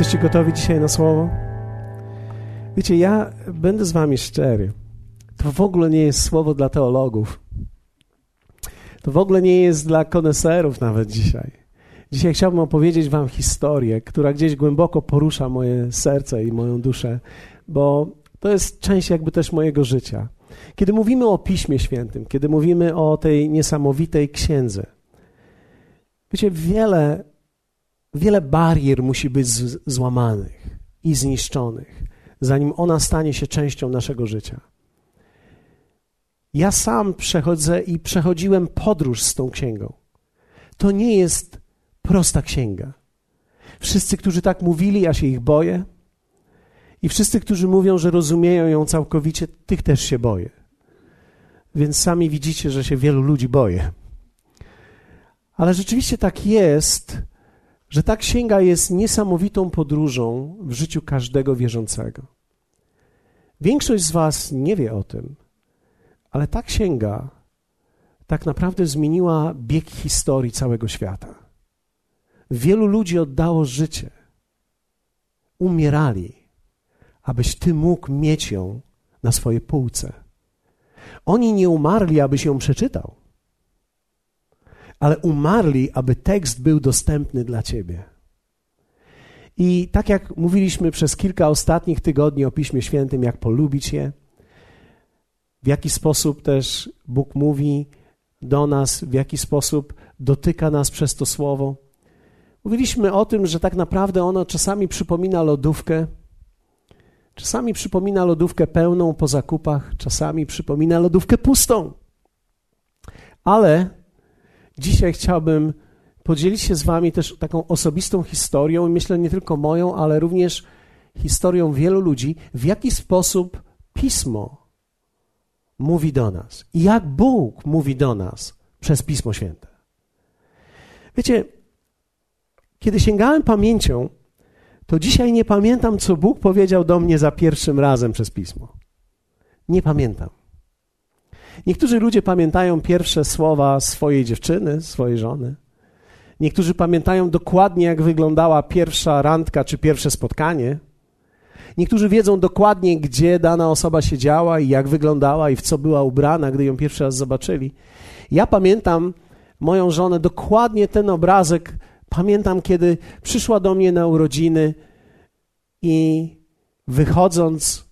Jesteście gotowi dzisiaj na słowo? Wiecie, ja będę z wami szczery. To w ogóle nie jest słowo dla teologów. To w ogóle nie jest dla koneserów nawet dzisiaj. Dzisiaj chciałbym opowiedzieć wam historię, która gdzieś głęboko porusza moje serce i moją duszę, bo to jest część jakby też mojego życia. Kiedy mówimy o Piśmie Świętym, kiedy mówimy o tej niesamowitej księdze, wiecie, wiele Wiele barier musi być złamanych i zniszczonych, zanim ona stanie się częścią naszego życia. Ja sam przechodzę i przechodziłem podróż z tą księgą. To nie jest prosta księga. Wszyscy, którzy tak mówili, ja się ich boję. I wszyscy, którzy mówią, że rozumieją ją całkowicie, tych też się boję. Więc sami widzicie, że się wielu ludzi boję. Ale rzeczywiście tak jest, że ta księga jest niesamowitą podróżą w życiu każdego wierzącego. Większość z Was nie wie o tym, ale ta księga tak naprawdę zmieniła bieg historii całego świata. Wielu ludzi oddało życie, umierali, abyś Ty mógł mieć ją na swojej półce. Oni nie umarli, abyś ją przeczytał ale umarli, aby tekst był dostępny dla Ciebie. I tak jak mówiliśmy przez kilka ostatnich tygodni o Piśmie Świętym, jak polubić je, w jaki sposób też Bóg mówi do nas, w jaki sposób dotyka nas przez to słowo. Mówiliśmy o tym, że tak naprawdę ono czasami przypomina lodówkę, czasami przypomina lodówkę pełną po zakupach, czasami przypomina lodówkę pustą. Ale Dzisiaj chciałbym podzielić się z Wami też taką osobistą historią, i myślę nie tylko moją, ale również historią wielu ludzi, w jaki sposób Pismo mówi do nas i jak Bóg mówi do nas przez Pismo Święte. Wiecie, kiedy sięgałem pamięcią, to dzisiaj nie pamiętam, co Bóg powiedział do mnie za pierwszym razem przez Pismo. Nie pamiętam. Niektórzy ludzie pamiętają pierwsze słowa swojej dziewczyny, swojej żony. Niektórzy pamiętają dokładnie, jak wyglądała pierwsza randka czy pierwsze spotkanie. Niektórzy wiedzą dokładnie, gdzie dana osoba siedziała i jak wyglądała i w co była ubrana, gdy ją pierwszy raz zobaczyli. Ja pamiętam moją żonę, dokładnie ten obrazek. Pamiętam, kiedy przyszła do mnie na urodziny i wychodząc,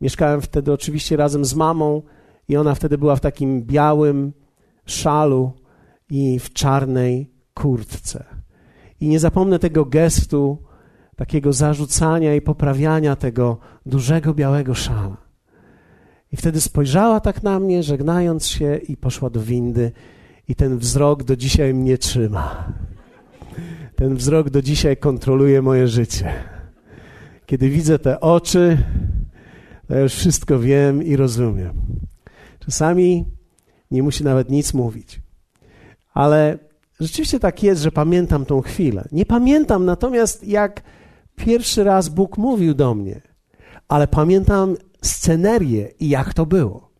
mieszkałem wtedy oczywiście razem z mamą, i ona wtedy była w takim białym szalu i w czarnej kurtce. I nie zapomnę tego gestu, takiego zarzucania i poprawiania tego dużego białego szala. I wtedy spojrzała tak na mnie, żegnając się, i poszła do windy. I ten wzrok do dzisiaj mnie trzyma. Ten wzrok do dzisiaj kontroluje moje życie. Kiedy widzę te oczy, to już wszystko wiem i rozumiem. Czasami nie musi nawet nic mówić. Ale rzeczywiście tak jest, że pamiętam tą chwilę. Nie pamiętam natomiast, jak pierwszy raz Bóg mówił do mnie, ale pamiętam scenerię i jak to było.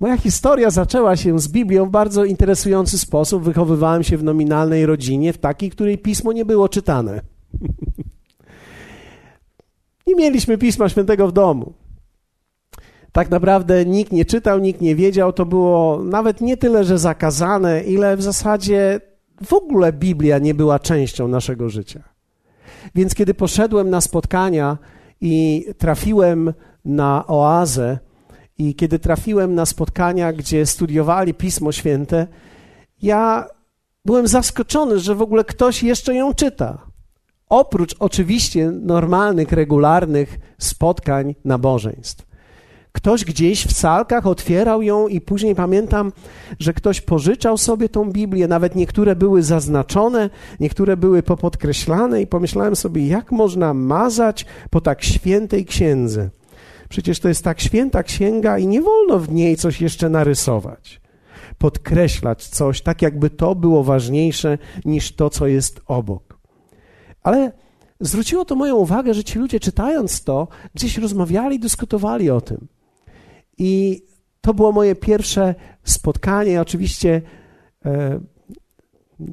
Moja historia zaczęła się z Biblią w bardzo interesujący sposób. Wychowywałem się w nominalnej rodzinie, w takiej, której pismo nie było czytane. nie mieliśmy pisma świętego w domu tak naprawdę nikt nie czytał, nikt nie wiedział. To było nawet nie tyle, że zakazane, ile w zasadzie w ogóle Biblia nie była częścią naszego życia. Więc kiedy poszedłem na spotkania i trafiłem na oazę, i kiedy trafiłem na spotkania, gdzie studiowali Pismo Święte, ja byłem zaskoczony, że w ogóle ktoś jeszcze ją czyta. Oprócz oczywiście normalnych, regularnych spotkań nabożeństw. Ktoś gdzieś w salkach otwierał ją i później pamiętam, że ktoś pożyczał sobie tą Biblię, nawet niektóre były zaznaczone, niektóre były popodkreślane i pomyślałem sobie, jak można mazać po tak świętej księdze. Przecież to jest tak święta księga i nie wolno w niej coś jeszcze narysować. Podkreślać coś, tak jakby to było ważniejsze niż to, co jest obok. Ale zwróciło to moją uwagę, że ci ludzie czytając to, gdzieś rozmawiali, dyskutowali o tym. I to było moje pierwsze spotkanie. Oczywiście e,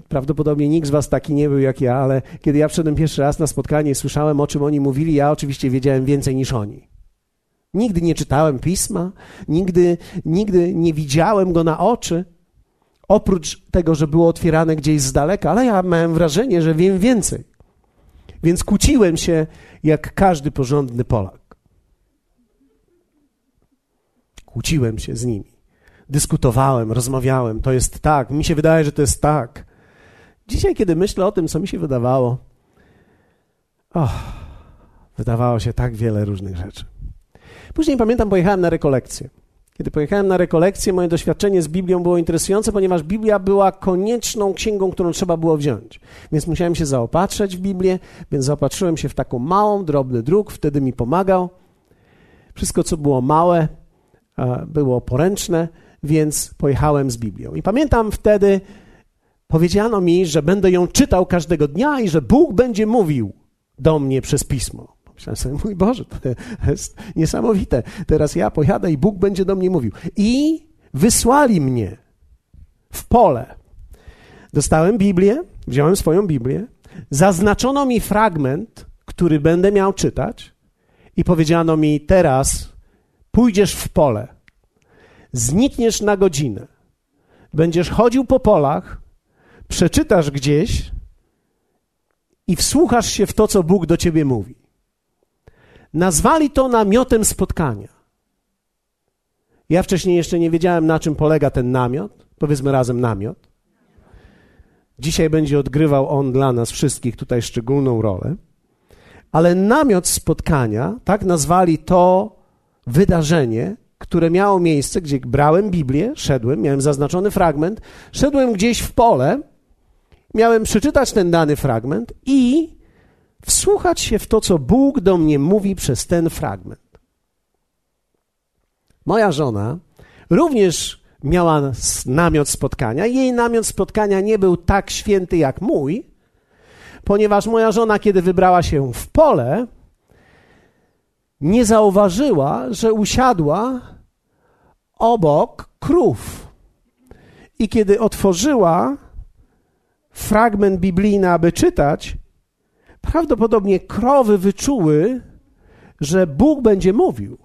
Prawdopodobnie nikt z Was taki nie był jak ja, ale kiedy ja wszedłem pierwszy raz na spotkanie i słyszałem, o czym oni mówili, ja oczywiście wiedziałem więcej niż oni. Nigdy nie czytałem pisma, nigdy, nigdy nie widziałem go na oczy, oprócz tego, że było otwierane gdzieś z daleka, ale ja miałem wrażenie, że wiem więcej. Więc kłóciłem się jak każdy porządny Polak. Kłóciłem się z nimi. Dyskutowałem, rozmawiałem. To jest tak, mi się wydaje, że to jest tak. Dzisiaj, kiedy myślę o tym, co mi się wydawało, oh, wydawało się tak wiele różnych rzeczy. Później pamiętam, pojechałem na rekolekcję. Kiedy pojechałem na rekolekcję, moje doświadczenie z Biblią było interesujące, ponieważ Biblia była konieczną księgą, którą trzeba było wziąć. Więc musiałem się zaopatrzyć w Biblię, więc zaopatrzyłem się w taką małą, drobny druk, wtedy mi pomagał. Wszystko, co było małe, było poręczne, więc pojechałem z Biblią. I pamiętam wtedy, powiedziano mi, że będę ją czytał każdego dnia i że Bóg będzie mówił do mnie przez pismo. Myślałem sobie, mój Boże, to jest niesamowite. Teraz ja pojadę i Bóg będzie do mnie mówił. I wysłali mnie w pole. Dostałem Biblię, wziąłem swoją Biblię, zaznaczono mi fragment, który będę miał czytać i powiedziano mi teraz pójdziesz w pole, znikniesz na godzinę, będziesz chodził po polach, przeczytasz gdzieś i wsłuchasz się w to, co Bóg do ciebie mówi. Nazwali to namiotem spotkania. Ja wcześniej jeszcze nie wiedziałem, na czym polega ten namiot. Powiedzmy razem namiot. Dzisiaj będzie odgrywał on dla nas wszystkich tutaj szczególną rolę. Ale namiot spotkania, tak nazwali to wydarzenie, które miało miejsce, gdzie brałem Biblię, szedłem, miałem zaznaczony fragment, szedłem gdzieś w pole, miałem przeczytać ten dany fragment i wsłuchać się w to, co Bóg do mnie mówi przez ten fragment. Moja żona również miała namiot spotkania. Jej namiot spotkania nie był tak święty jak mój, ponieważ moja żona, kiedy wybrała się w pole, nie zauważyła, że usiadła obok krów. I kiedy otworzyła fragment biblijny, aby czytać, prawdopodobnie krowy wyczuły, że Bóg będzie mówił.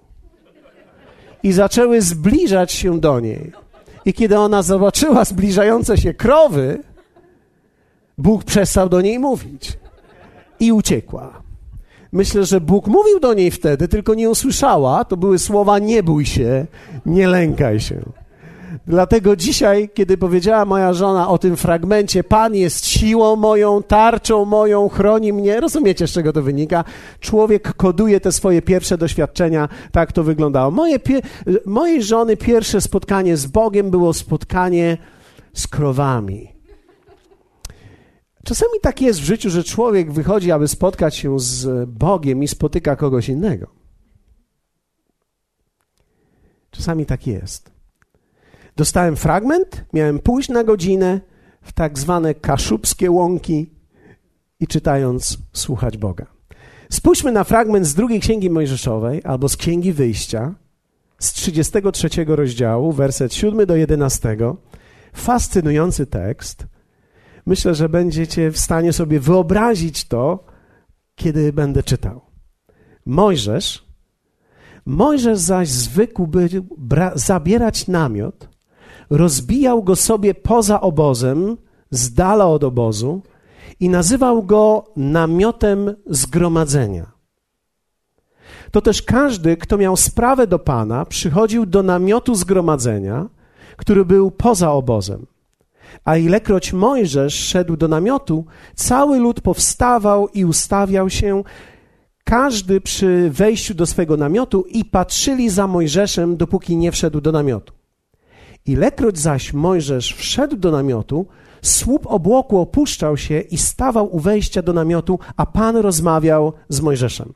I zaczęły zbliżać się do niej. I kiedy ona zobaczyła zbliżające się krowy, Bóg przestał do niej mówić i uciekła. Myślę, że Bóg mówił do niej wtedy, tylko nie usłyszała. To były słowa: Nie bój się, nie lękaj się. Dlatego dzisiaj, kiedy powiedziała moja żona o tym fragmencie, Pan jest siłą moją, tarczą moją, chroni mnie, rozumiecie z czego to wynika? Człowiek koduje te swoje pierwsze doświadczenia, tak to wyglądało. Moje, mojej żony pierwsze spotkanie z Bogiem było spotkanie z krowami. Czasami tak jest w życiu, że człowiek wychodzi, aby spotkać się z Bogiem i spotyka kogoś innego. Czasami tak jest. Dostałem fragment, miałem pójść na godzinę w tak zwane kaszubskie łąki i czytając słuchać Boga. Spójrzmy na fragment z drugiej księgi Mojżeszowej albo z księgi wyjścia z 33 rozdziału, werset 7 do 11. Fascynujący tekst. Myślę, że będziecie w stanie sobie wyobrazić to, kiedy będę czytał. Mojżesz, Mojżesz zaś zwykł by zabierać namiot rozbijał go sobie poza obozem, z dala od obozu i nazywał go namiotem zgromadzenia. To też każdy, kto miał sprawę do Pana, przychodził do namiotu zgromadzenia, który był poza obozem. A ilekroć Mojżesz szedł do namiotu, cały lud powstawał i ustawiał się, każdy przy wejściu do swego namiotu i patrzyli za Mojżeszem, dopóki nie wszedł do namiotu. Ilekroć zaś Mojżesz wszedł do namiotu, słup obłoku opuszczał się i stawał u wejścia do namiotu, a Pan rozmawiał z Mojżeszem.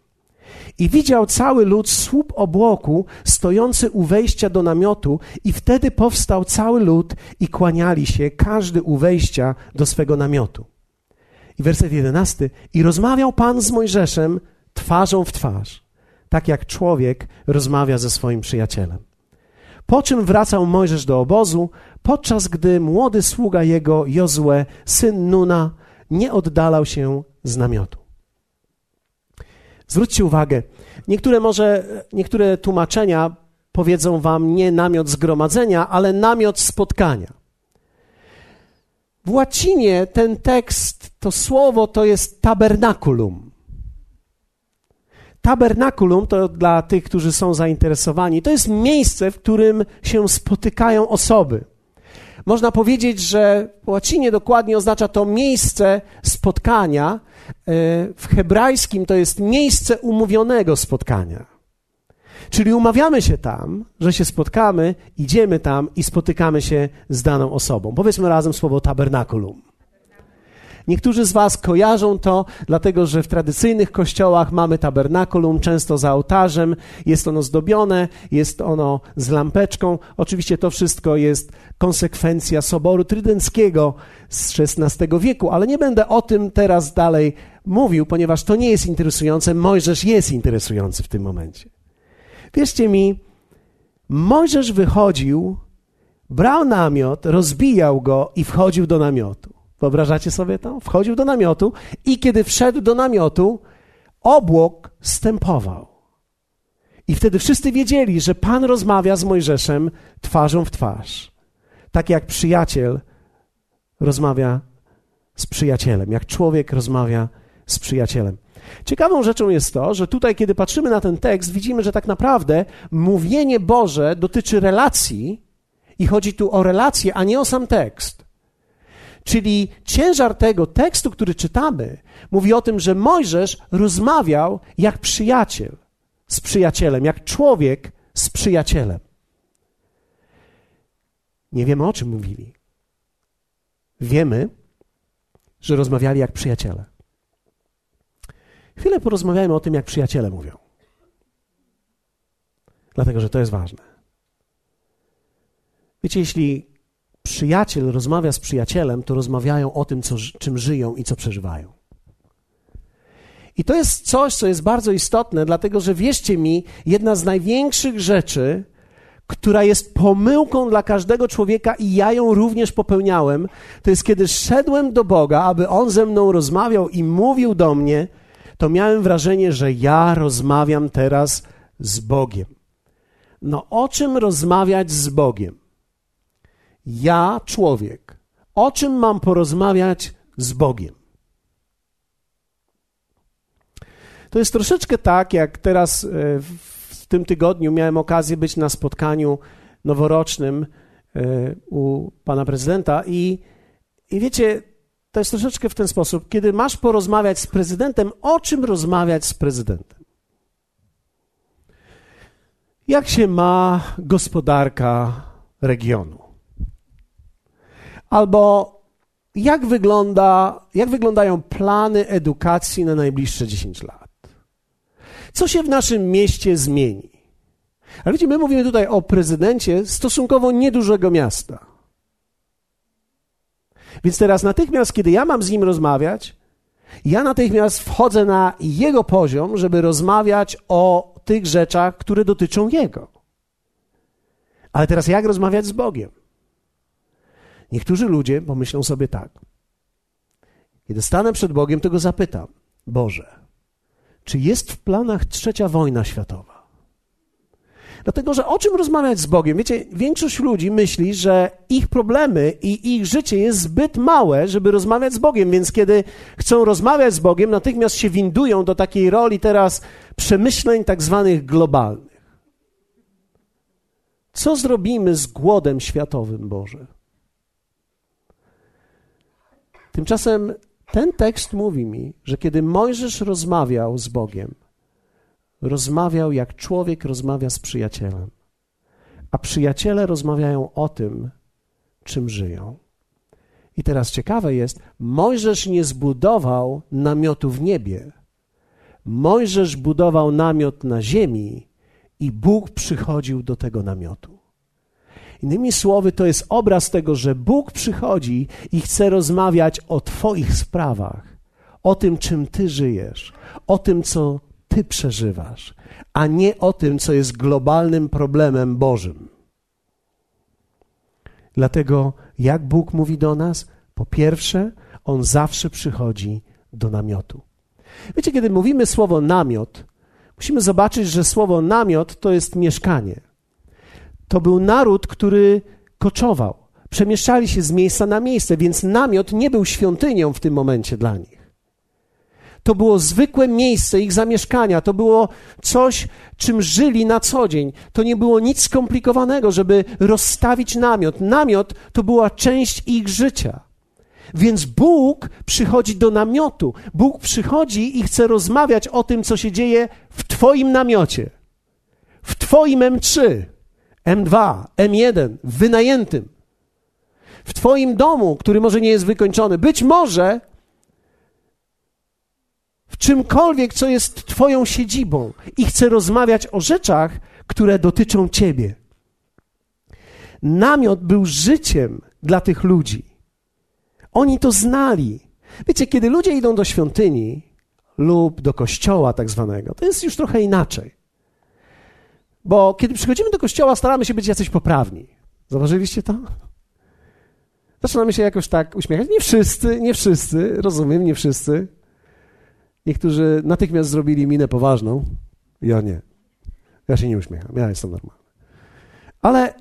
I widział cały lud słup obłoku stojący u wejścia do namiotu, i wtedy powstał cały lud i kłaniali się, każdy u wejścia do swego namiotu. I werset jedenasty. I rozmawiał Pan z Mojżeszem twarzą w twarz, tak jak człowiek rozmawia ze swoim przyjacielem. Po czym wracał Mojżesz do obozu, podczas gdy młody sługa jego, Jozue, syn Nuna, nie oddalał się z namiotu. Zwróćcie uwagę, niektóre może, niektóre tłumaczenia powiedzą wam nie namiot zgromadzenia, ale namiot spotkania. W łacinie ten tekst, to słowo to jest tabernakulum. Tabernakulum to dla tych, którzy są zainteresowani, to jest miejsce, w którym się spotykają osoby. Można powiedzieć, że w łacinie dokładnie oznacza to miejsce spotkania. E, w hebrajskim to jest miejsce umówionego spotkania. Czyli umawiamy się tam, że się spotkamy, idziemy tam i spotykamy się z daną osobą. Powiedzmy razem słowo tabernakulum. Niektórzy z Was kojarzą to, dlatego że w tradycyjnych kościołach mamy tabernakulum, często za ołtarzem, jest ono zdobione, jest ono z lampeczką. Oczywiście to wszystko jest konsekwencja Soboru Trydenckiego z XVI wieku, ale nie będę o tym teraz dalej mówił, ponieważ to nie jest interesujące. Mojżesz jest interesujący w tym momencie. Wierzcie mi, Mojżesz wychodził, brał namiot, rozbijał go i wchodził do namiotu. Wyobrażacie sobie to? Wchodził do namiotu i kiedy wszedł do namiotu, obłok stępował. I wtedy wszyscy wiedzieli, że Pan rozmawia z Mojżeszem twarzą w twarz. Tak jak przyjaciel rozmawia z przyjacielem, jak człowiek rozmawia z przyjacielem. Ciekawą rzeczą jest to, że tutaj, kiedy patrzymy na ten tekst, widzimy, że tak naprawdę mówienie Boże dotyczy relacji i chodzi tu o relacje, a nie o sam tekst. Czyli ciężar tego tekstu, który czytamy, mówi o tym, że Mojżesz rozmawiał jak przyjaciel z przyjacielem, jak człowiek z przyjacielem. Nie wiemy o czym mówili. Wiemy, że rozmawiali jak przyjaciele. Chwilę porozmawiajmy o tym, jak przyjaciele mówią. Dlatego, że to jest ważne. Wiecie, jeśli przyjaciel rozmawia z przyjacielem, to rozmawiają o tym, co, czym żyją i co przeżywają. I to jest coś, co jest bardzo istotne, dlatego że wierzcie mi, jedna z największych rzeczy, która jest pomyłką dla każdego człowieka i ja ją również popełniałem, to jest kiedy szedłem do Boga, aby On ze mną rozmawiał i mówił do mnie, to miałem wrażenie, że ja rozmawiam teraz z Bogiem. No o czym rozmawiać z Bogiem? Ja, człowiek, o czym mam porozmawiać z Bogiem? To jest troszeczkę tak, jak teraz e, w tym tygodniu miałem okazję być na spotkaniu noworocznym e, u pana prezydenta i, i wiecie, to jest troszeczkę w ten sposób, kiedy masz porozmawiać z prezydentem, o czym rozmawiać z prezydentem? Jak się ma gospodarka regionu? Albo jak, wygląda, jak wyglądają plany edukacji na najbliższe 10 lat? Co się w naszym mieście zmieni? Ale wiecie, my mówimy tutaj o prezydencie stosunkowo niedużego miasta. Więc teraz natychmiast, kiedy ja mam z nim rozmawiać, ja natychmiast wchodzę na jego poziom, żeby rozmawiać o tych rzeczach, które dotyczą jego. Ale teraz jak rozmawiać z Bogiem? Niektórzy ludzie pomyślą sobie tak. Kiedy stanę przed Bogiem, to go zapytam: Boże, czy jest w planach trzecia wojna światowa? Dlatego, że o czym rozmawiać z Bogiem? Wiecie, większość ludzi myśli, że ich problemy i ich życie jest zbyt małe, żeby rozmawiać z Bogiem, więc kiedy chcą rozmawiać z Bogiem, natychmiast się windują do takiej roli teraz przemyśleń tak zwanych globalnych. Co zrobimy z głodem światowym, Boże? Tymczasem ten tekst mówi mi, że kiedy Mojżesz rozmawiał z Bogiem, rozmawiał jak człowiek rozmawia z przyjacielem. A przyjaciele rozmawiają o tym, czym żyją. I teraz ciekawe jest, Mojżesz nie zbudował namiotu w niebie. Mojżesz budował namiot na ziemi i Bóg przychodził do tego namiotu. Innymi słowy, to jest obraz tego, że Bóg przychodzi i chce rozmawiać o Twoich sprawach, o tym, czym Ty żyjesz, o tym, co ty przeżywasz, a nie o tym, co jest globalnym problemem Bożym. Dlatego, jak Bóg mówi do nas? Po pierwsze, On zawsze przychodzi do namiotu. Wiecie, kiedy mówimy słowo namiot, musimy zobaczyć, że słowo namiot to jest mieszkanie. To był naród, który koczował. Przemieszczali się z miejsca na miejsce, więc namiot nie był świątynią w tym momencie dla nich. To było zwykłe miejsce ich zamieszkania, to było coś, czym żyli na co dzień. To nie było nic skomplikowanego, żeby rozstawić namiot. Namiot to była część ich życia. Więc Bóg przychodzi do namiotu. Bóg przychodzi i chce rozmawiać o tym, co się dzieje w Twoim namiocie, w Twoim M3, M2, M1, wynajętym, w Twoim domu, który może nie jest wykończony. Być może w czymkolwiek, co jest Twoją siedzibą i chce rozmawiać o rzeczach, które dotyczą Ciebie. Namiot był życiem dla tych ludzi. Oni to znali. Wiecie, kiedy ludzie idą do świątyni lub do kościoła tak zwanego, to jest już trochę inaczej. Bo kiedy przychodzimy do kościoła, staramy się być jacyś poprawni. Zauważyliście to? Zaczynamy się jakoś tak uśmiechać. Nie wszyscy, nie wszyscy, rozumiem, nie wszyscy. Niektórzy natychmiast zrobili minę poważną. Ja nie. Ja się nie uśmiecham, ja jestem normalny. Ale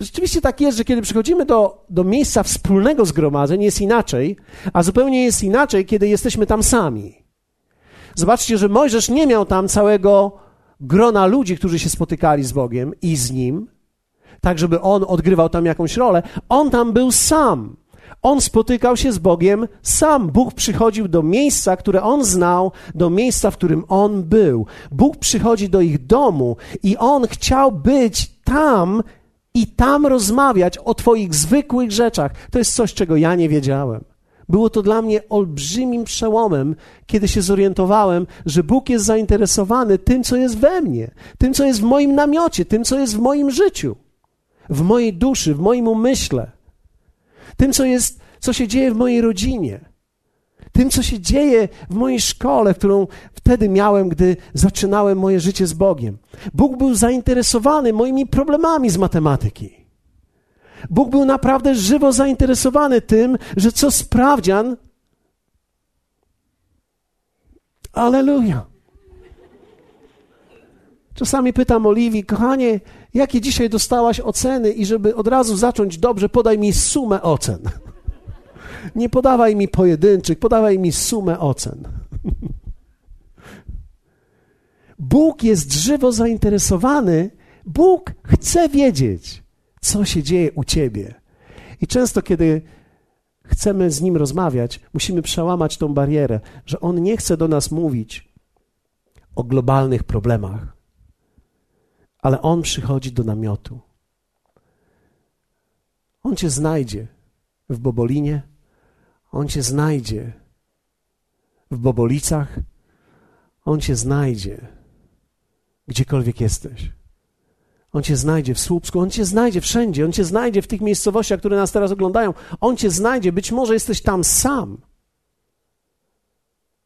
rzeczywiście tak jest, że kiedy przychodzimy do, do miejsca wspólnego zgromadzeń, jest inaczej, a zupełnie jest inaczej, kiedy jesteśmy tam sami. Zobaczcie, że Mojżesz nie miał tam całego grona ludzi, którzy się spotykali z Bogiem i z nim, tak żeby on odgrywał tam jakąś rolę. On tam był sam. On spotykał się z Bogiem sam. Bóg przychodził do miejsca, które on znał, do miejsca, w którym on był. Bóg przychodzi do ich domu i on chciał być tam i tam rozmawiać o Twoich zwykłych rzeczach. To jest coś, czego ja nie wiedziałem. Było to dla mnie olbrzymim przełomem, kiedy się zorientowałem, że Bóg jest zainteresowany tym, co jest we mnie, tym, co jest w moim namiocie, tym, co jest w moim życiu, w mojej duszy, w moim umyśle tym, co jest, co się dzieje w mojej rodzinie, tym, co się dzieje w mojej szkole, którą wtedy miałem, gdy zaczynałem moje życie z Bogiem. Bóg był zainteresowany moimi problemami z matematyki. Bóg był naprawdę żywo zainteresowany tym, że co sprawdzian. Aleluja. Czasami pytam Oliwii, kochanie, jakie dzisiaj dostałaś oceny i żeby od razu zacząć dobrze, podaj mi sumę ocen. Nie podawaj mi pojedynczych, podawaj mi sumę ocen. Bóg jest żywo zainteresowany, Bóg chce wiedzieć, co się dzieje u ciebie. I często, kiedy chcemy z Nim rozmawiać, musimy przełamać tą barierę, że On nie chce do nas mówić o globalnych problemach ale on przychodzi do namiotu. On cię znajdzie w Bobolinie, on cię znajdzie w Bobolicach, on cię znajdzie gdziekolwiek jesteś. On cię znajdzie w Słupsku, on cię znajdzie wszędzie, on cię znajdzie w tych miejscowościach, które nas teraz oglądają. On cię znajdzie, być może jesteś tam sam.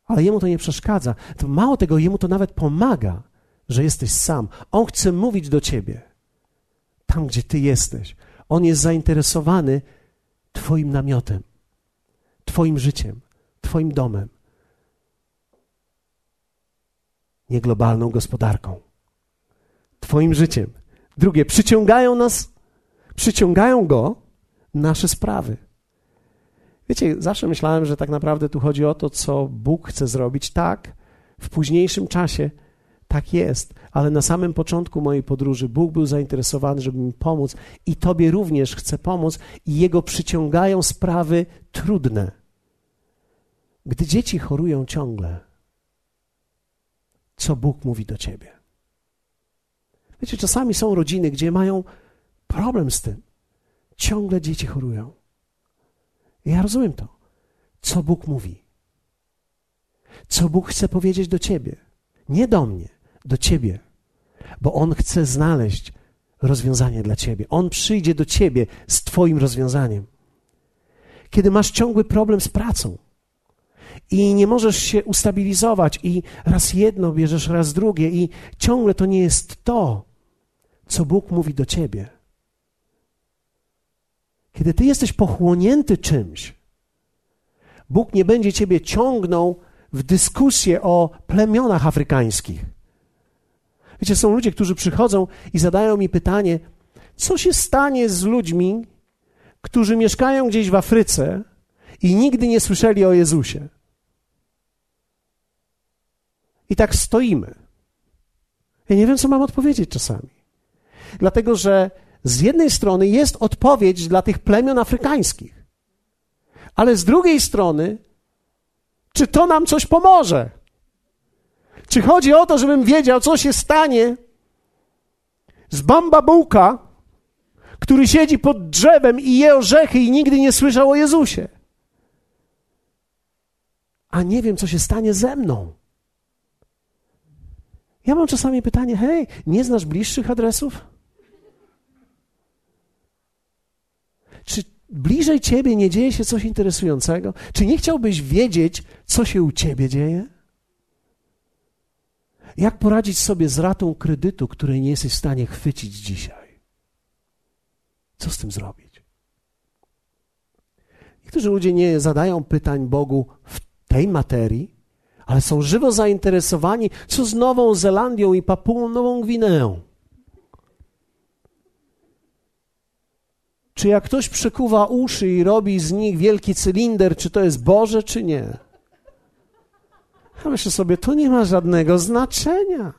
Ale jemu to nie przeszkadza. To mało tego, jemu to nawet pomaga że jesteś sam. On chce mówić do ciebie tam, gdzie ty jesteś. On jest zainteresowany Twoim namiotem, Twoim życiem, Twoim domem. Nie globalną gospodarką, Twoim życiem. Drugie, przyciągają nas, przyciągają go nasze sprawy. Wiecie, zawsze myślałem, że tak naprawdę tu chodzi o to, co Bóg chce zrobić. Tak, w późniejszym czasie tak jest, ale na samym początku mojej podróży Bóg był zainteresowany, żeby mi pomóc i Tobie również chce pomóc i Jego przyciągają sprawy trudne. Gdy dzieci chorują ciągle, co Bóg mówi do Ciebie? Wiecie, czasami są rodziny, gdzie mają problem z tym. Ciągle dzieci chorują. Ja rozumiem to. Co Bóg mówi? Co Bóg chce powiedzieć do Ciebie? Nie do mnie do ciebie, bo On chce znaleźć rozwiązanie dla ciebie. On przyjdzie do ciebie z Twoim rozwiązaniem. Kiedy masz ciągły problem z pracą i nie możesz się ustabilizować, i raz jedno bierzesz, raz drugie, i ciągle to nie jest to, co Bóg mówi do ciebie. Kiedy ty jesteś pochłonięty czymś, Bóg nie będzie ciebie ciągnął w dyskusję o plemionach afrykańskich. Wiecie, są ludzie, którzy przychodzą i zadają mi pytanie, co się stanie z ludźmi, którzy mieszkają gdzieś w Afryce i nigdy nie słyszeli o Jezusie. I tak stoimy. Ja nie wiem, co mam odpowiedzieć czasami. Dlatego, że z jednej strony jest odpowiedź dla tych plemion afrykańskich, ale z drugiej strony, czy to nam coś pomoże? Czy chodzi o to, żebym wiedział, co się stanie z bambabułka, który siedzi pod drzewem i je orzechy i nigdy nie słyszał o Jezusie? A nie wiem, co się stanie ze mną. Ja mam czasami pytanie: hej, nie znasz bliższych adresów? Czy bliżej ciebie nie dzieje się coś interesującego? Czy nie chciałbyś wiedzieć, co się u ciebie dzieje? Jak poradzić sobie z ratą kredytu, której nie jesteś w stanie chwycić dzisiaj? Co z tym zrobić? Niektórzy ludzie nie zadają pytań Bogu w tej materii, ale są żywo zainteresowani, co z Nową Zelandią i Papułą Nową Gwineą. Czy jak ktoś przekuwa uszy i robi z nich wielki cylinder, czy to jest Boże, czy nie? Ja myślę sobie, to nie ma żadnego znaczenia.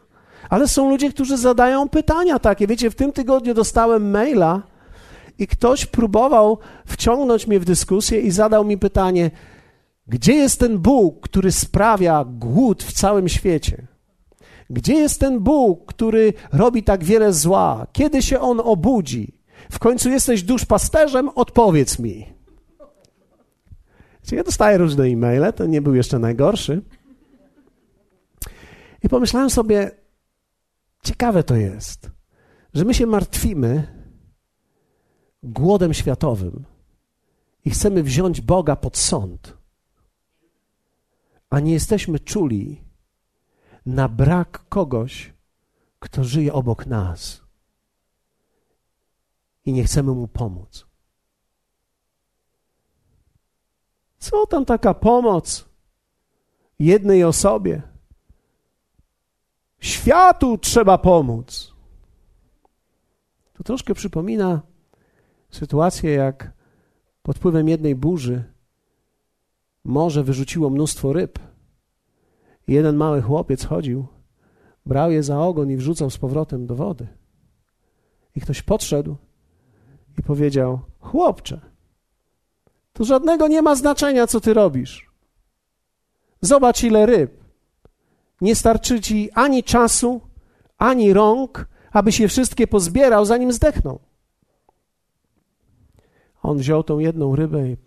Ale są ludzie, którzy zadają pytania takie. Wiecie, w tym tygodniu dostałem maila i ktoś próbował wciągnąć mnie w dyskusję i zadał mi pytanie, gdzie jest ten Bóg, który sprawia głód w całym świecie? Gdzie jest ten Bóg, który robi tak wiele zła? Kiedy się on obudzi? W końcu jesteś duszpasterzem? Odpowiedz mi. Ja dostaję różne e-maile, to nie był jeszcze najgorszy. I pomyślałem sobie, ciekawe to jest, że my się martwimy głodem światowym i chcemy wziąć Boga pod sąd a nie jesteśmy czuli na brak kogoś, kto żyje obok nas i nie chcemy mu pomóc. Co tam taka pomoc jednej osobie? Światu trzeba pomóc. To troszkę przypomina sytuację, jak pod wpływem jednej burzy morze wyrzuciło mnóstwo ryb. Jeden mały chłopiec chodził, brał je za ogon i wrzucał z powrotem do wody. I ktoś podszedł i powiedział: Chłopcze, to żadnego nie ma znaczenia, co ty robisz. Zobacz, ile ryb. Nie starczy ci ani czasu, ani rąk, aby się wszystkie pozbierał, zanim zdechną. On wziął tą jedną rybę i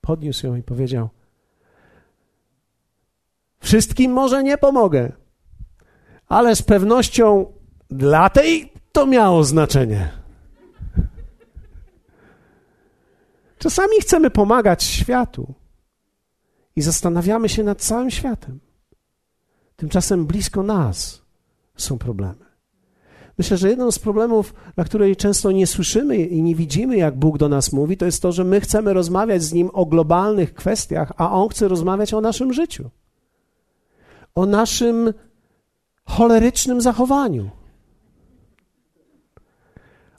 podniósł ją i powiedział: Wszystkim może nie pomogę, ale z pewnością dla tej to miało znaczenie. Czasami chcemy pomagać światu i zastanawiamy się nad całym światem. Tymczasem blisko nas są problemy. Myślę, że jedną z problemów, na której często nie słyszymy i nie widzimy, jak Bóg do nas mówi, to jest to, że my chcemy rozmawiać z Nim o globalnych kwestiach, a On chce rozmawiać o naszym życiu o naszym cholerycznym zachowaniu,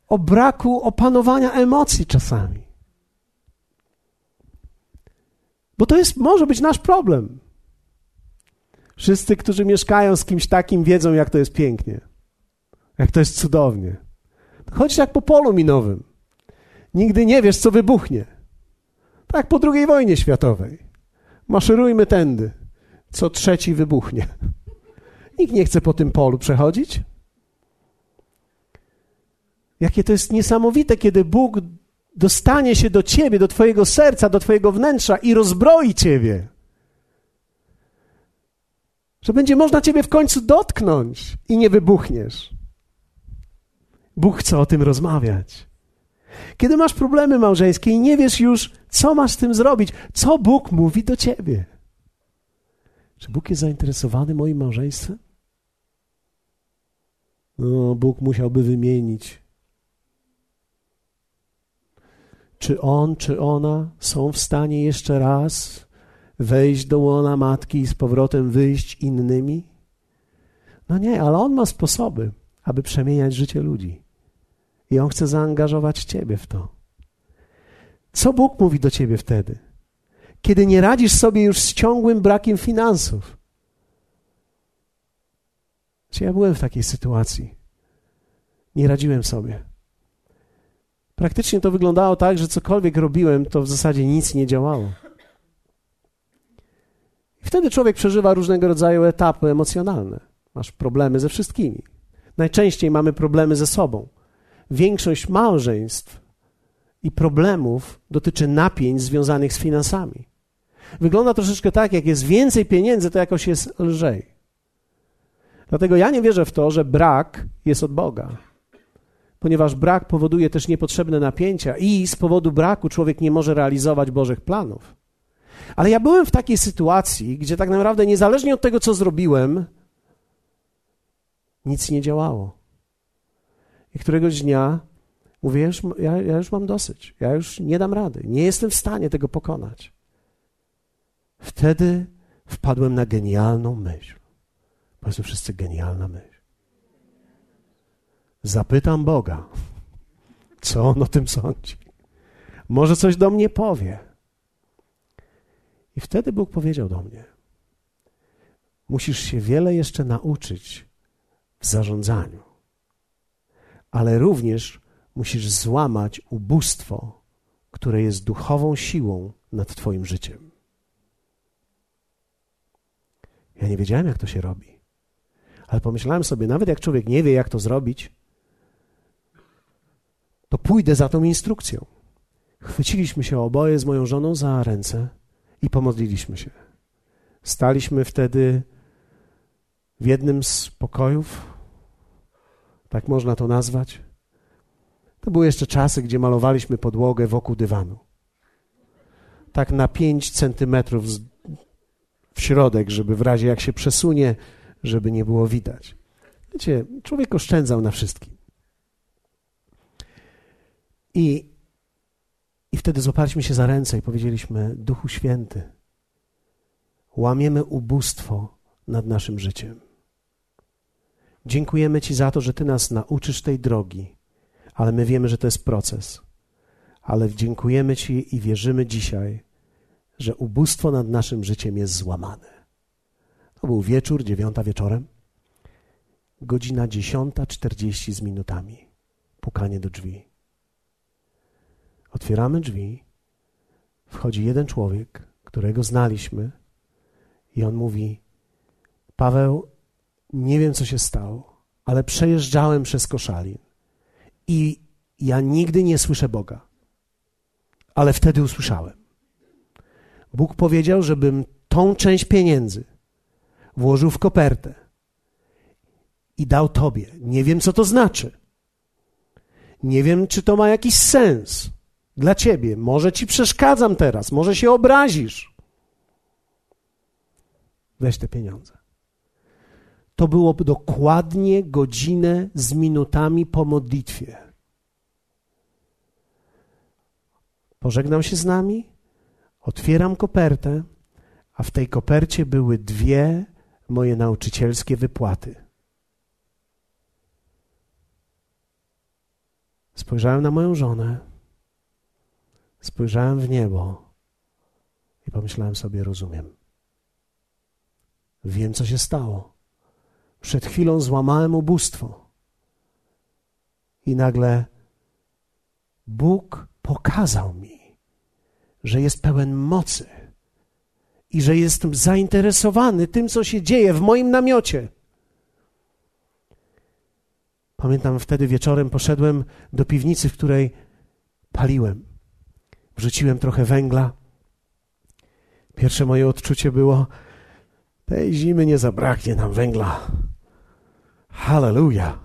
o braku opanowania emocji czasami. Bo to jest, może być nasz problem. Wszyscy, którzy mieszkają z kimś takim, wiedzą, jak to jest pięknie, jak to jest cudownie. Chodzisz jak po polu minowym. Nigdy nie wiesz, co wybuchnie. Tak po II wojnie światowej. Maszerujmy tędy co trzeci wybuchnie. Nikt nie chce po tym polu przechodzić. Jakie to jest niesamowite, kiedy Bóg dostanie się do ciebie, do twojego serca, do twojego wnętrza i rozbroi ciebie. Że będzie można ciebie w końcu dotknąć i nie wybuchniesz. Bóg chce o tym rozmawiać. Kiedy masz problemy małżeńskie i nie wiesz już, co masz z tym zrobić, co Bóg mówi do ciebie. Czy Bóg jest zainteresowany moim małżeństwem? No, Bóg musiałby wymienić czy on, czy ona są w stanie jeszcze raz wejść do łona matki i z powrotem wyjść innymi? No nie, ale on ma sposoby, aby przemieniać życie ludzi. I on chce zaangażować ciebie w to. Co Bóg mówi do ciebie wtedy? Kiedy nie radzisz sobie już z ciągłym brakiem finansów. Czy ja byłem w takiej sytuacji? Nie radziłem sobie. Praktycznie to wyglądało tak, że cokolwiek robiłem, to w zasadzie nic nie działało. I wtedy człowiek przeżywa różnego rodzaju etapy emocjonalne. Masz problemy ze wszystkimi. Najczęściej mamy problemy ze sobą. Większość małżeństw i problemów dotyczy napięć związanych z finansami. Wygląda troszeczkę tak, jak jest więcej pieniędzy, to jakoś jest lżej. Dlatego ja nie wierzę w to, że brak jest od Boga ponieważ brak powoduje też niepotrzebne napięcia i z powodu braku człowiek nie może realizować Bożych planów. Ale ja byłem w takiej sytuacji, gdzie tak naprawdę niezależnie od tego, co zrobiłem, nic nie działało. I któregoś dnia mówię, ja, ja już mam dosyć, ja już nie dam rady, nie jestem w stanie tego pokonać. Wtedy wpadłem na genialną myśl. Powiedzmy wszyscy genialna myśl. Zapytam Boga, co on o tym sądzi. Może coś do mnie powie. I wtedy Bóg powiedział do mnie: Musisz się wiele jeszcze nauczyć w zarządzaniu, ale również musisz złamać ubóstwo, które jest duchową siłą nad Twoim życiem. Ja nie wiedziałem, jak to się robi, ale pomyślałem sobie, nawet jak człowiek nie wie, jak to zrobić, to pójdę za tą instrukcją. Chwyciliśmy się oboje z moją żoną za ręce i pomodliliśmy się. Staliśmy wtedy w jednym z pokojów, tak można to nazwać. To były jeszcze czasy, gdzie malowaliśmy podłogę wokół dywanu. Tak na pięć centymetrów w środek, żeby w razie jak się przesunie, żeby nie było widać. Wiecie, człowiek oszczędzał na wszystkim. I, I wtedy złapaliśmy się za ręce i powiedzieliśmy: Duchu Święty, łamiemy ubóstwo nad naszym życiem. Dziękujemy Ci za to, że Ty nas nauczysz tej drogi, ale my wiemy, że to jest proces. Ale dziękujemy Ci i wierzymy dzisiaj, że ubóstwo nad naszym życiem jest złamane. To był wieczór, dziewiąta wieczorem, godzina dziesiąta czterdzieści z minutami. Pukanie do drzwi. Otwieramy drzwi, wchodzi jeden człowiek, którego znaliśmy, i on mówi: Paweł, nie wiem co się stało, ale przejeżdżałem przez koszalin i ja nigdy nie słyszę Boga, ale wtedy usłyszałem. Bóg powiedział, żebym tą część pieniędzy włożył w kopertę i dał Tobie. Nie wiem, co to znaczy. Nie wiem, czy to ma jakiś sens dla ciebie. Może ci przeszkadzam teraz, może się obrazisz. Weź te pieniądze. To było dokładnie godzinę z minutami po modlitwie. Pożegnam się z nami, otwieram kopertę, a w tej kopercie były dwie moje nauczycielskie wypłaty. Spojrzałem na moją żonę Spojrzałem w niebo i pomyślałem sobie, rozumiem. Wiem, co się stało. Przed chwilą złamałem ubóstwo. I nagle Bóg pokazał mi, że jest pełen mocy i że jestem zainteresowany tym, co się dzieje w moim namiocie. Pamiętam wtedy wieczorem poszedłem do piwnicy, w której paliłem wrzuciłem trochę węgla. Pierwsze moje odczucie było: tej zimy nie zabraknie nam węgla. Halleluja.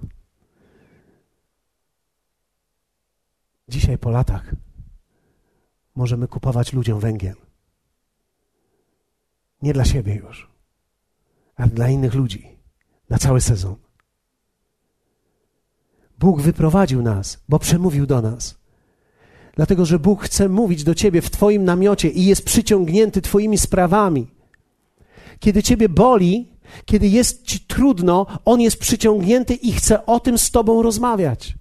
Dzisiaj po latach możemy kupować ludziom węgiel. Nie dla siebie już, ale dla innych ludzi, na cały sezon. Bóg wyprowadził nas, bo przemówił do nas. Dlatego, że Bóg chce mówić do ciebie w Twoim namiocie i jest przyciągnięty Twoimi sprawami. Kiedy Ciebie boli, kiedy jest Ci trudno, On jest przyciągnięty i chce o tym z Tobą rozmawiać.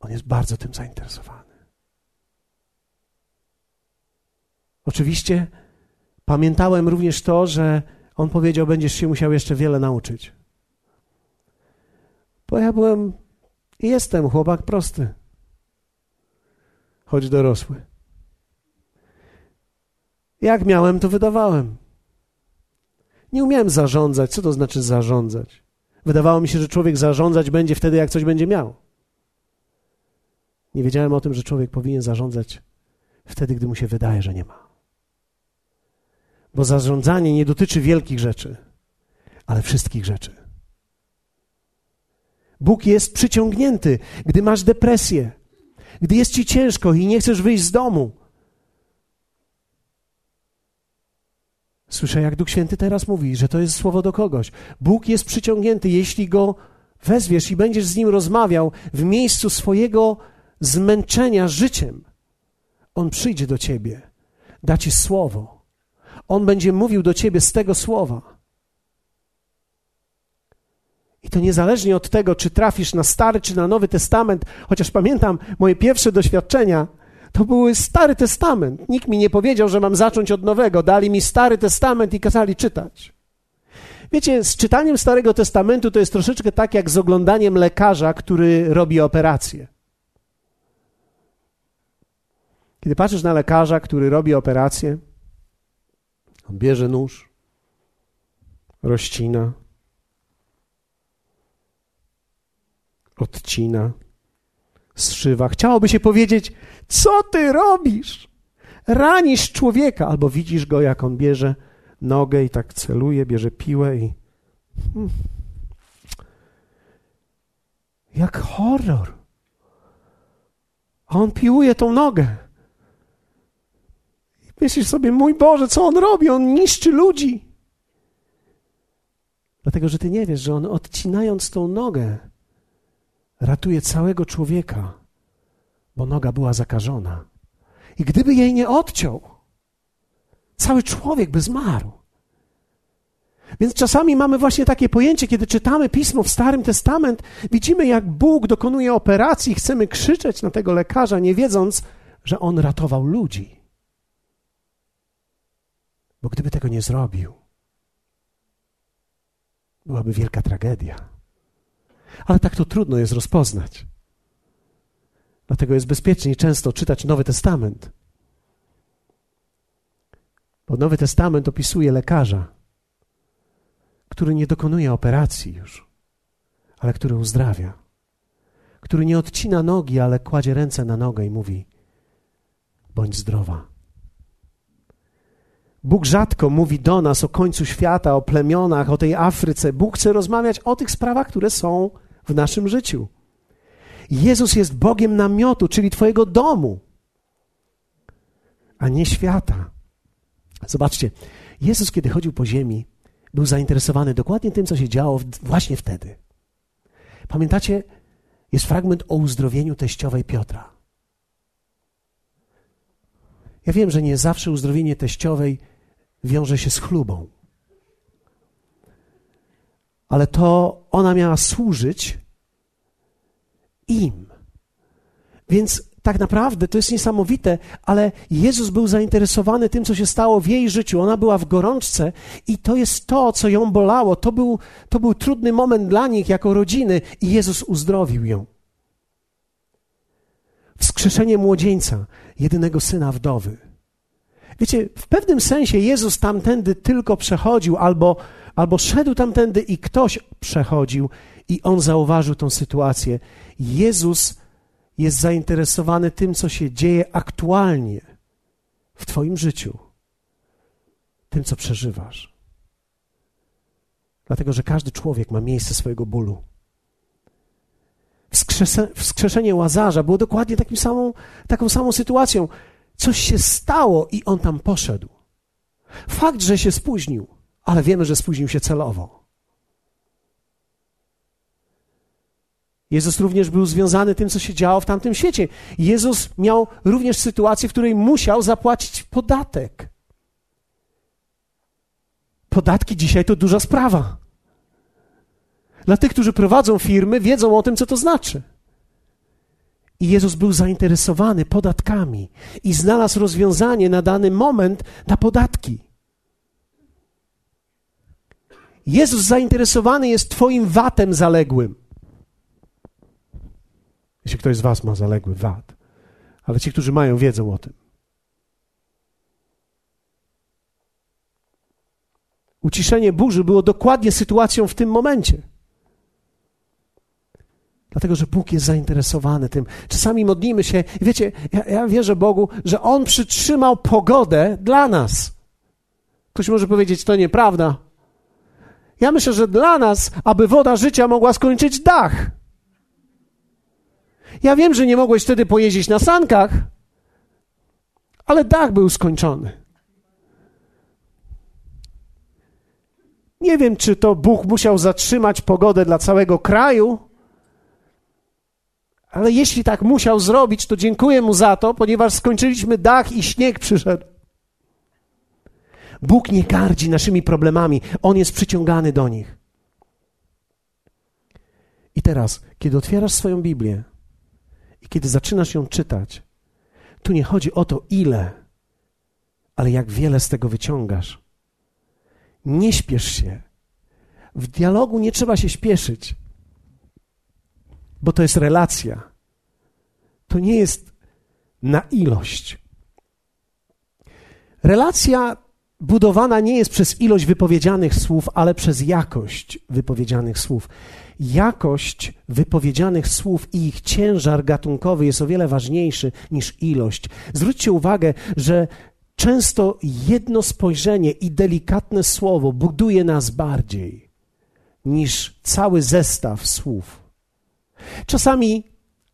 On jest bardzo tym zainteresowany. Oczywiście pamiętałem również to, że On powiedział: Będziesz się musiał jeszcze wiele nauczyć. Bo ja byłem i jestem chłopak prosty, choć dorosły. Jak miałem, to wydawałem. Nie umiałem zarządzać. Co to znaczy zarządzać? Wydawało mi się, że człowiek zarządzać będzie wtedy, jak coś będzie miał. Nie wiedziałem o tym, że człowiek powinien zarządzać wtedy, gdy mu się wydaje, że nie ma. Bo zarządzanie nie dotyczy wielkich rzeczy, ale wszystkich rzeczy. Bóg jest przyciągnięty, gdy masz depresję, gdy jest ci ciężko i nie chcesz wyjść z domu. Słyszę, jak Duch Święty teraz mówi, że to jest słowo do kogoś. Bóg jest przyciągnięty, jeśli go wezwiesz i będziesz z nim rozmawiał w miejscu swojego zmęczenia życiem. On przyjdzie do ciebie, da ci słowo. On będzie mówił do ciebie z tego słowa. I to niezależnie od tego, czy trafisz na Stary czy na Nowy Testament, chociaż pamiętam moje pierwsze doświadczenia, to był Stary Testament. Nikt mi nie powiedział, że mam zacząć od nowego. Dali mi Stary Testament i kazali czytać. Wiecie, z czytaniem Starego Testamentu to jest troszeczkę tak jak z oglądaniem lekarza, który robi operację. Kiedy patrzysz na lekarza, który robi operację, on bierze nóż, rozcina, odcina, zszywa. Chciałoby się powiedzieć, co ty robisz? Ranisz człowieka, albo widzisz go, jak on bierze nogę i tak celuje, bierze piłę i. Hmm. Jak horror. A on piłuje tą nogę. I myślisz sobie, mój Boże, co on robi? On niszczy ludzi. Dlatego, że ty nie wiesz, że on odcinając tą nogę, ratuje całego człowieka, bo noga była zakażona. I gdyby jej nie odciął, cały człowiek by zmarł. Więc czasami mamy właśnie takie pojęcie, kiedy czytamy pismo w Starym Testament, widzimy, jak Bóg dokonuje operacji, chcemy krzyczeć na tego lekarza, nie wiedząc, że on ratował ludzi. Bo gdyby tego nie zrobił, byłaby wielka tragedia. Ale tak to trudno jest rozpoznać. Dlatego jest bezpieczniej często czytać Nowy Testament. Bo Nowy Testament opisuje lekarza, który nie dokonuje operacji już, ale który uzdrawia, który nie odcina nogi, ale kładzie ręce na nogę i mówi: bądź zdrowa. Bóg rzadko mówi do nas o końcu świata, o plemionach, o tej Afryce. Bóg chce rozmawiać o tych sprawach, które są w naszym życiu. Jezus jest Bogiem namiotu, czyli Twojego domu, a nie świata. Zobaczcie, Jezus, kiedy chodził po ziemi, był zainteresowany dokładnie tym, co się działo właśnie wtedy. Pamiętacie, jest fragment o uzdrowieniu teściowej Piotra. Ja wiem, że nie zawsze uzdrowienie teściowej wiąże się z chlubą. Ale to ona miała służyć im. Więc tak naprawdę to jest niesamowite, ale Jezus był zainteresowany tym, co się stało w jej życiu. Ona była w gorączce i to jest to, co ją bolało. To był, to był trudny moment dla nich jako rodziny i Jezus uzdrowił ją. Wskrzeszenie młodzieńca, jedynego syna wdowy. Wiecie, w pewnym sensie Jezus tamtędy tylko przechodził, albo, albo szedł tamtędy i ktoś przechodził i on zauważył tą sytuację. Jezus jest zainteresowany tym, co się dzieje aktualnie w Twoim życiu, tym, co przeżywasz. Dlatego, że każdy człowiek ma miejsce swojego bólu. Wskrzeszenie Łazarza było dokładnie takim samą, taką samą sytuacją. Coś się stało i on tam poszedł. Fakt, że się spóźnił, ale wiemy, że spóźnił się celowo. Jezus również był związany tym, co się działo w tamtym świecie. Jezus miał również sytuację, w której musiał zapłacić podatek. Podatki dzisiaj to duża sprawa. Dla tych, którzy prowadzą firmy, wiedzą o tym, co to znaczy. I Jezus był zainteresowany podatkami i znalazł rozwiązanie na dany moment na podatki. Jezus zainteresowany jest Twoim watem zaległym. Jeśli ktoś z Was ma zaległy wat, ale ci, którzy mają, wiedzą o tym. Uciszenie burzy było dokładnie sytuacją w tym momencie. Dlatego, że Bóg jest zainteresowany tym. Czasami modlimy się, wiecie, ja, ja wierzę Bogu, że On przytrzymał pogodę dla nas. Ktoś może powiedzieć, to nieprawda. Ja myślę, że dla nas, aby woda życia mogła skończyć dach. Ja wiem, że nie mogłeś wtedy pojeździć na sankach, ale dach był skończony. Nie wiem, czy to Bóg musiał zatrzymać pogodę dla całego kraju, ale jeśli tak musiał zrobić, to dziękuję mu za to, ponieważ skończyliśmy dach i śnieg przyszedł. Bóg nie gardzi naszymi problemami, on jest przyciągany do nich. I teraz, kiedy otwierasz swoją Biblię i kiedy zaczynasz ją czytać, tu nie chodzi o to, ile, ale jak wiele z tego wyciągasz. Nie śpiesz się. W dialogu nie trzeba się śpieszyć bo to jest relacja. To nie jest na ilość. Relacja budowana nie jest przez ilość wypowiedzianych słów, ale przez jakość wypowiedzianych słów. Jakość wypowiedzianych słów i ich ciężar gatunkowy jest o wiele ważniejszy niż ilość. Zwróćcie uwagę, że często jedno spojrzenie i delikatne słowo buduje nas bardziej niż cały zestaw słów. Czasami,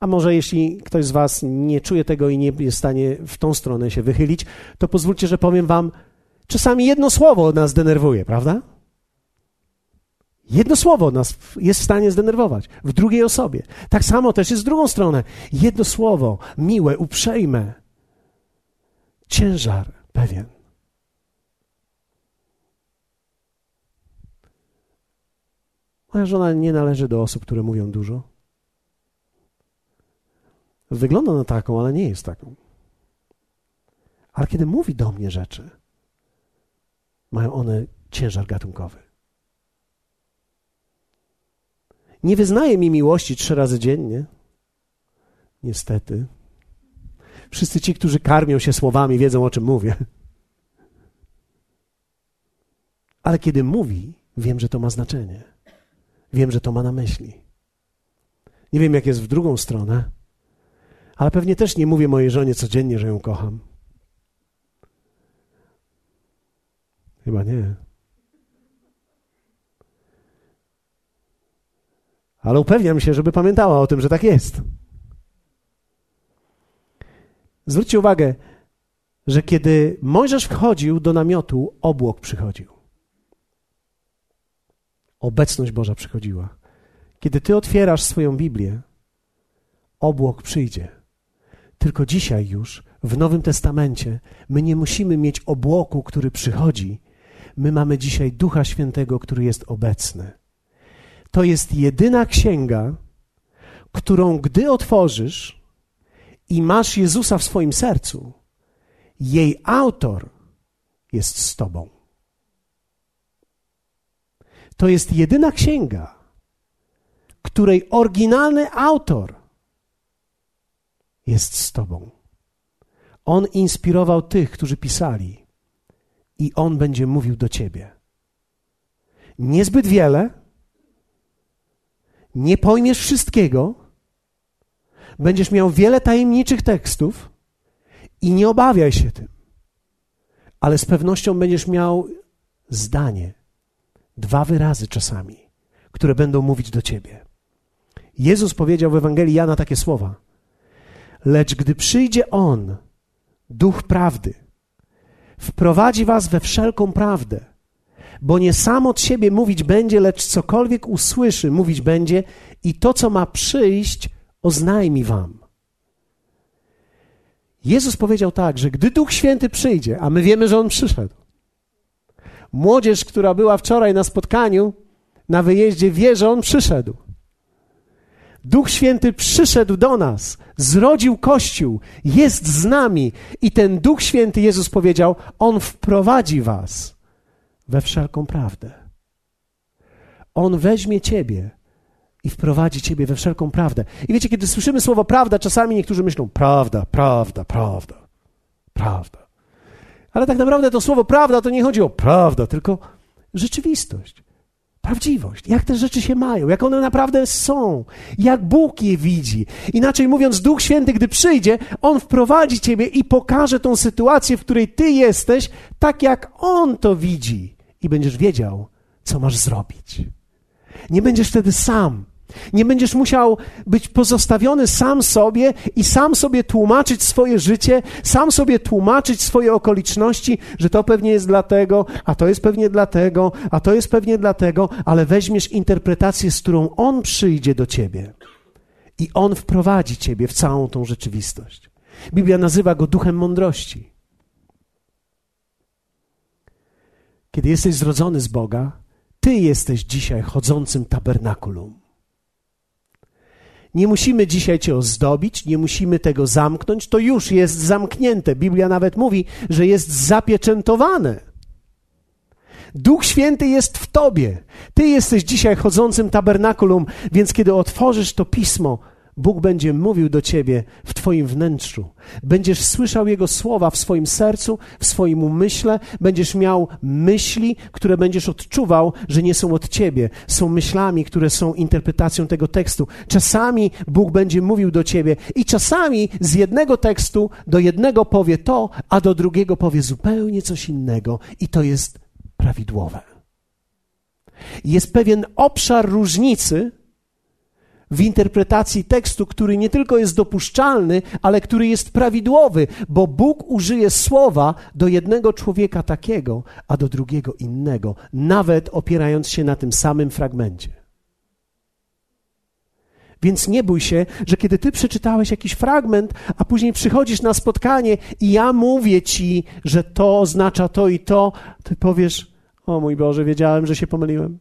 a może jeśli ktoś z Was nie czuje tego i nie jest w stanie w tą stronę się wychylić, to pozwólcie, że powiem Wam, czasami jedno słowo nas denerwuje, prawda? Jedno słowo nas jest w stanie zdenerwować w drugiej osobie. Tak samo też jest z drugą stronę. Jedno słowo, miłe, uprzejme, ciężar pewien. Moja żona nie należy do osób, które mówią dużo. Wygląda na taką, ale nie jest taką. Ale kiedy mówi do mnie rzeczy, mają one ciężar gatunkowy. Nie wyznaje mi miłości trzy razy dziennie. Niestety. Wszyscy ci, którzy karmią się słowami, wiedzą o czym mówię. Ale kiedy mówi, wiem, że to ma znaczenie. Wiem, że to ma na myśli. Nie wiem, jak jest w drugą stronę, ale pewnie też nie mówię mojej żonie codziennie, że ją kocham. Chyba nie. Ale upewniam się, żeby pamiętała o tym, że tak jest. Zwróćcie uwagę, że kiedy Mojżesz wchodził do namiotu, obłok przychodził. Obecność Boża przychodziła. Kiedy ty otwierasz swoją Biblię, obłok przyjdzie. Tylko dzisiaj już w Nowym Testamencie my nie musimy mieć obłoku, który przychodzi. My mamy dzisiaj Ducha Świętego, który jest obecny. To jest jedyna księga, którą gdy otworzysz i masz Jezusa w swoim sercu, jej autor jest z Tobą. To jest jedyna księga, której oryginalny autor jest z Tobą. On inspirował tych, którzy pisali, i On będzie mówił do Ciebie. Niezbyt wiele, nie pojmiesz wszystkiego, będziesz miał wiele tajemniczych tekstów i nie obawiaj się tym, ale z pewnością będziesz miał zdanie, dwa wyrazy czasami, które będą mówić do Ciebie. Jezus powiedział w Ewangelii Jana takie słowa – Lecz gdy przyjdzie On, Duch Prawdy, wprowadzi was we wszelką prawdę, bo nie sam od siebie mówić będzie, lecz cokolwiek usłyszy, mówić będzie i to, co ma przyjść, oznajmi wam. Jezus powiedział tak, że gdy Duch Święty przyjdzie, a my wiemy, że On przyszedł, młodzież, która była wczoraj na spotkaniu, na wyjeździe, wie, że On przyszedł. Duch Święty przyszedł do nas, zrodził Kościół, jest z nami i ten Duch Święty, Jezus powiedział, On wprowadzi was we wszelką prawdę. On weźmie ciebie i wprowadzi ciebie we wszelką prawdę. I wiecie, kiedy słyszymy słowo prawda, czasami niektórzy myślą prawda, prawda, prawda, prawda. Ale tak naprawdę to słowo prawda to nie chodzi o prawda, tylko rzeczywistość. Prawdziwość, jak te rzeczy się mają, jak one naprawdę są, jak Bóg je widzi. Inaczej mówiąc, Duch Święty, gdy przyjdzie, On wprowadzi Ciebie i pokaże tą sytuację, w której Ty jesteś, tak jak On to widzi. I będziesz wiedział, co masz zrobić. Nie będziesz wtedy sam. Nie będziesz musiał być pozostawiony sam sobie i sam sobie tłumaczyć swoje życie, sam sobie tłumaczyć swoje okoliczności, że to pewnie jest dlatego, a to jest pewnie dlatego, a to jest pewnie dlatego, ale weźmiesz interpretację, z którą On przyjdzie do ciebie i On wprowadzi ciebie w całą tą rzeczywistość. Biblia nazywa go duchem mądrości. Kiedy jesteś zrodzony z Boga, ty jesteś dzisiaj chodzącym tabernakulum. Nie musimy dzisiaj cię ozdobić, nie musimy tego zamknąć, to już jest zamknięte. Biblia nawet mówi, że jest zapieczętowane. Duch Święty jest w tobie. Ty jesteś dzisiaj chodzącym tabernakulum, więc kiedy otworzysz to pismo, Bóg będzie mówił do ciebie w Twoim wnętrzu. Będziesz słyszał Jego słowa w swoim sercu, w swoim umyśle, będziesz miał myśli, które będziesz odczuwał, że nie są od ciebie. Są myślami, które są interpretacją tego tekstu. Czasami Bóg będzie mówił do ciebie i czasami z jednego tekstu do jednego powie to, a do drugiego powie zupełnie coś innego i to jest prawidłowe. Jest pewien obszar różnicy, w interpretacji tekstu, który nie tylko jest dopuszczalny, ale który jest prawidłowy, bo Bóg użyje słowa do jednego człowieka takiego, a do drugiego innego, nawet opierając się na tym samym fragmencie. Więc nie bój się, że kiedy ty przeczytałeś jakiś fragment, a później przychodzisz na spotkanie i ja mówię ci, że to oznacza to i to, ty powiesz: O mój Boże, wiedziałem, że się pomyliłem.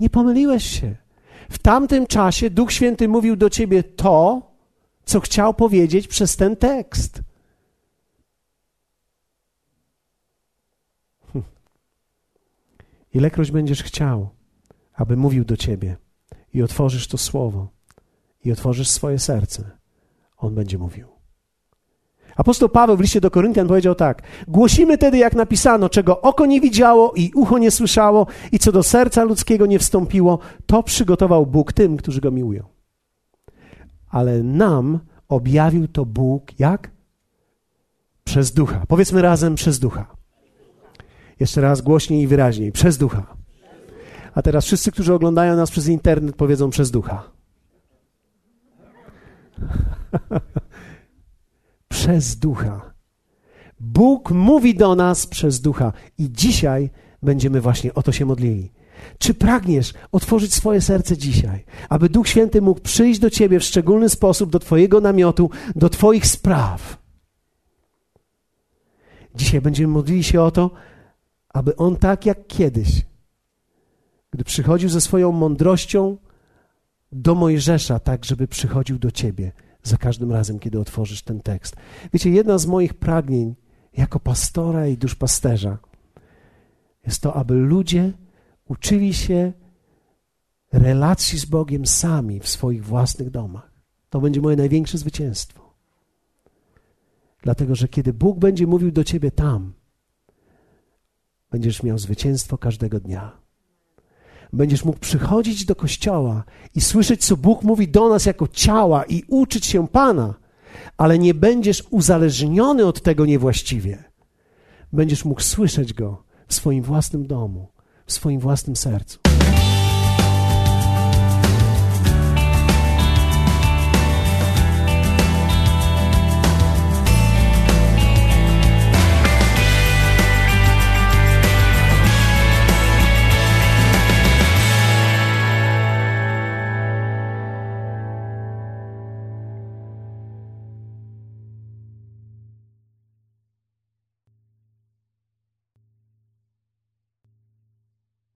Nie pomyliłeś się. W tamtym czasie Duch Święty mówił do ciebie to, co chciał powiedzieć przez ten tekst. Ilekroć będziesz chciał, aby mówił do ciebie i otworzysz to słowo i otworzysz swoje serce, on będzie mówił. Apostoł Paweł w liście do Koryntian powiedział tak: Głosimy tedy, jak napisano, czego oko nie widziało i ucho nie słyszało, i co do serca ludzkiego nie wstąpiło, to przygotował Bóg tym, którzy go miłują. Ale nam objawił to Bóg jak? Przez ducha. Powiedzmy razem przez ducha. Jeszcze raz głośniej i wyraźniej. Przez ducha. A teraz wszyscy, którzy oglądają nas przez internet, powiedzą przez ducha. przez ducha. Bóg mówi do nas przez ducha i dzisiaj będziemy właśnie o to się modlili. Czy pragniesz otworzyć swoje serce dzisiaj, aby Duch Święty mógł przyjść do ciebie w szczególny sposób, do Twojego namiotu, do Twoich spraw? Dzisiaj będziemy modlili się o to, aby On tak jak kiedyś, gdy przychodził ze swoją mądrością do Mojżesza, tak żeby przychodził do Ciebie za każdym razem, kiedy otworzysz ten tekst. Wiecie, jedna z moich pragnień jako pastora i duszpasterza jest to, aby ludzie uczyli się relacji z Bogiem sami w swoich własnych domach. To będzie moje największe zwycięstwo. Dlatego, że kiedy Bóg będzie mówił do ciebie tam, będziesz miał zwycięstwo każdego dnia będziesz mógł przychodzić do kościoła i słyszeć, co Bóg mówi do nas jako ciała i uczyć się Pana, ale nie będziesz uzależniony od tego niewłaściwie. Będziesz mógł słyszeć Go w swoim własnym domu, w swoim własnym sercu.